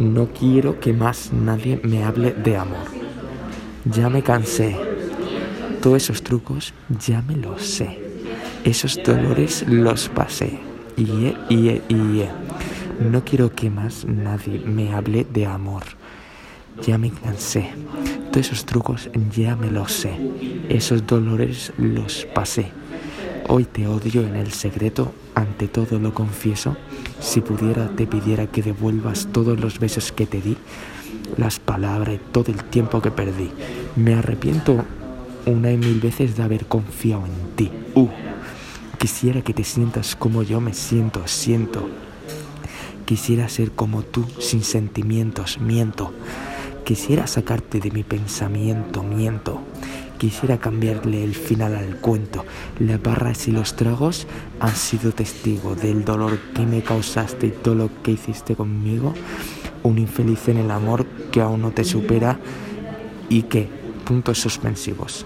No quiero que más nadie me hable de amor. Ya me cansé. Todos esos trucos ya me los sé. Esos dolores los pasé. Y, y, y, no quiero que más nadie me hable de amor. Ya me cansé. Todos esos trucos ya me los sé. Esos dolores los pasé. Hoy te odio en el secreto, ante todo lo confieso. Si pudiera te pidiera que devuelvas todos los besos que te di, las palabras y todo el tiempo que perdí. Me arrepiento una y mil veces de haber confiado en ti. Uh, quisiera que te sientas como yo me siento, siento. Quisiera ser como tú, sin sentimientos, miento. Quisiera sacarte de mi pensamiento, miento. Quisiera cambiarle el final al cuento. Las barras y los tragos han sido testigo del dolor que me causaste y todo lo que hiciste conmigo. Un infeliz en el amor que aún no te supera y que, puntos suspensivos.